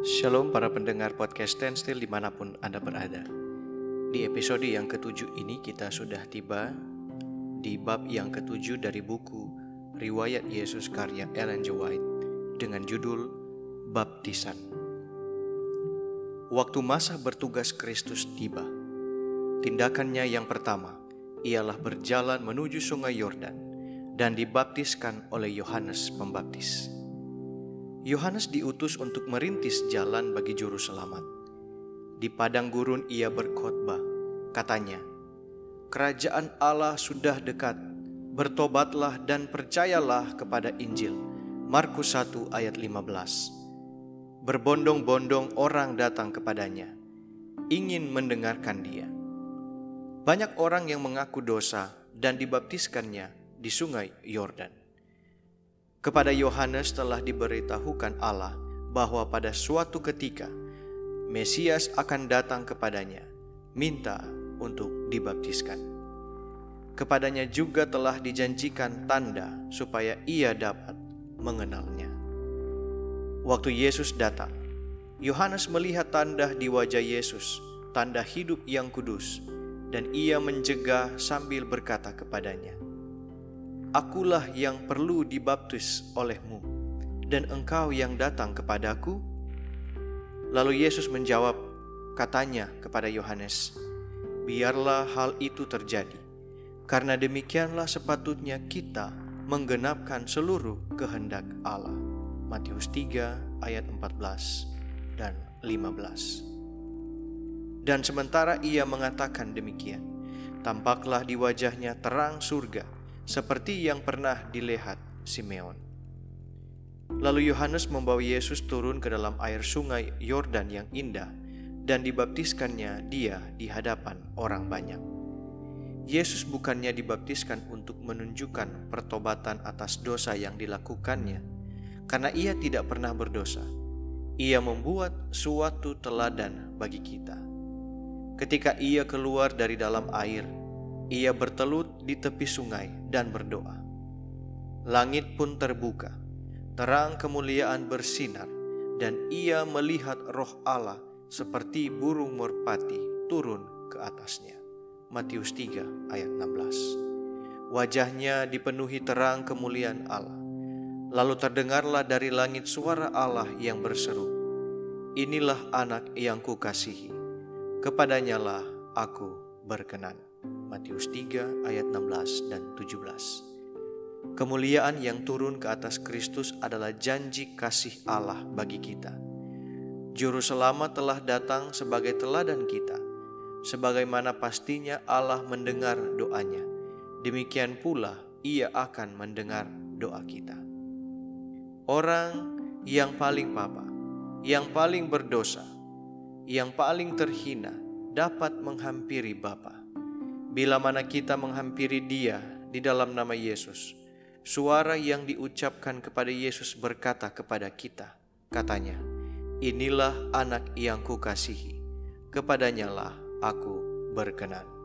Shalom para pendengar podcast Standstill di mana pun Anda berada Di episode yang ketujuh ini kita sudah tiba di bab yang ketujuh dari buku Riwayat Yesus karya Ellen G. White dengan judul Baptisan Waktu masa bertugas Kristus tiba Tindakannya yang pertama ialah berjalan menuju sungai Yordan dan dibaptiskan oleh Yohanes Pembaptis. Yohanes diutus untuk merintis jalan bagi juru selamat. Di padang gurun ia berkhotbah, katanya, Kerajaan Allah sudah dekat, bertobatlah dan percayalah kepada Injil. Markus 1 ayat 15 Berbondong-bondong orang datang kepadanya, ingin mendengarkan dia. Banyak orang yang mengaku dosa dan dibaptiskannya di sungai Yordan. Kepada Yohanes telah diberitahukan Allah bahwa pada suatu ketika Mesias akan datang kepadanya, minta untuk dibaptiskan. Kepadanya juga telah dijanjikan tanda supaya ia dapat mengenalnya. Waktu Yesus datang, Yohanes melihat tanda di wajah Yesus, tanda hidup yang kudus, dan ia mencegah sambil berkata kepadanya, Akulah yang perlu dibaptis olehmu, dan engkau yang datang kepadaku? Lalu Yesus menjawab, katanya kepada Yohanes, Biarlah hal itu terjadi, karena demikianlah sepatutnya kita menggenapkan seluruh kehendak Allah. Matius 3 ayat 14 dan 15. Dan sementara ia mengatakan demikian, tampaklah di wajahnya terang surga, seperti yang pernah dilihat Simeon. Lalu Yohanes membawa Yesus turun ke dalam air sungai Yordan yang indah dan dibaptiskannya dia di hadapan orang banyak. Yesus bukannya dibaptiskan untuk menunjukkan pertobatan atas dosa yang dilakukannya, karena ia tidak pernah berdosa. Ia membuat suatu teladan bagi kita. Ketika ia keluar dari dalam air, ia bertelut di tepi sungai dan berdoa. Langit pun terbuka, terang kemuliaan bersinar, dan ia melihat roh Allah seperti burung merpati turun ke atasnya. Matius 3 ayat 16 Wajahnya dipenuhi terang kemuliaan Allah. Lalu terdengarlah dari langit suara Allah yang berseru, Inilah anak yang kukasihi, kepadanyalah aku berkenan. Matius 3 ayat 16 dan 17. Kemuliaan yang turun ke atas Kristus adalah janji kasih Allah bagi kita. Juru selamat telah datang sebagai teladan kita. Sebagaimana pastinya Allah mendengar doanya, demikian pula ia akan mendengar doa kita. Orang yang paling papa, yang paling berdosa, yang paling terhina dapat menghampiri Bapa Bila mana kita menghampiri Dia di dalam nama Yesus, suara yang diucapkan kepada Yesus berkata kepada kita, katanya, "Inilah anak yang kukasihi, kepadanyalah aku berkenan."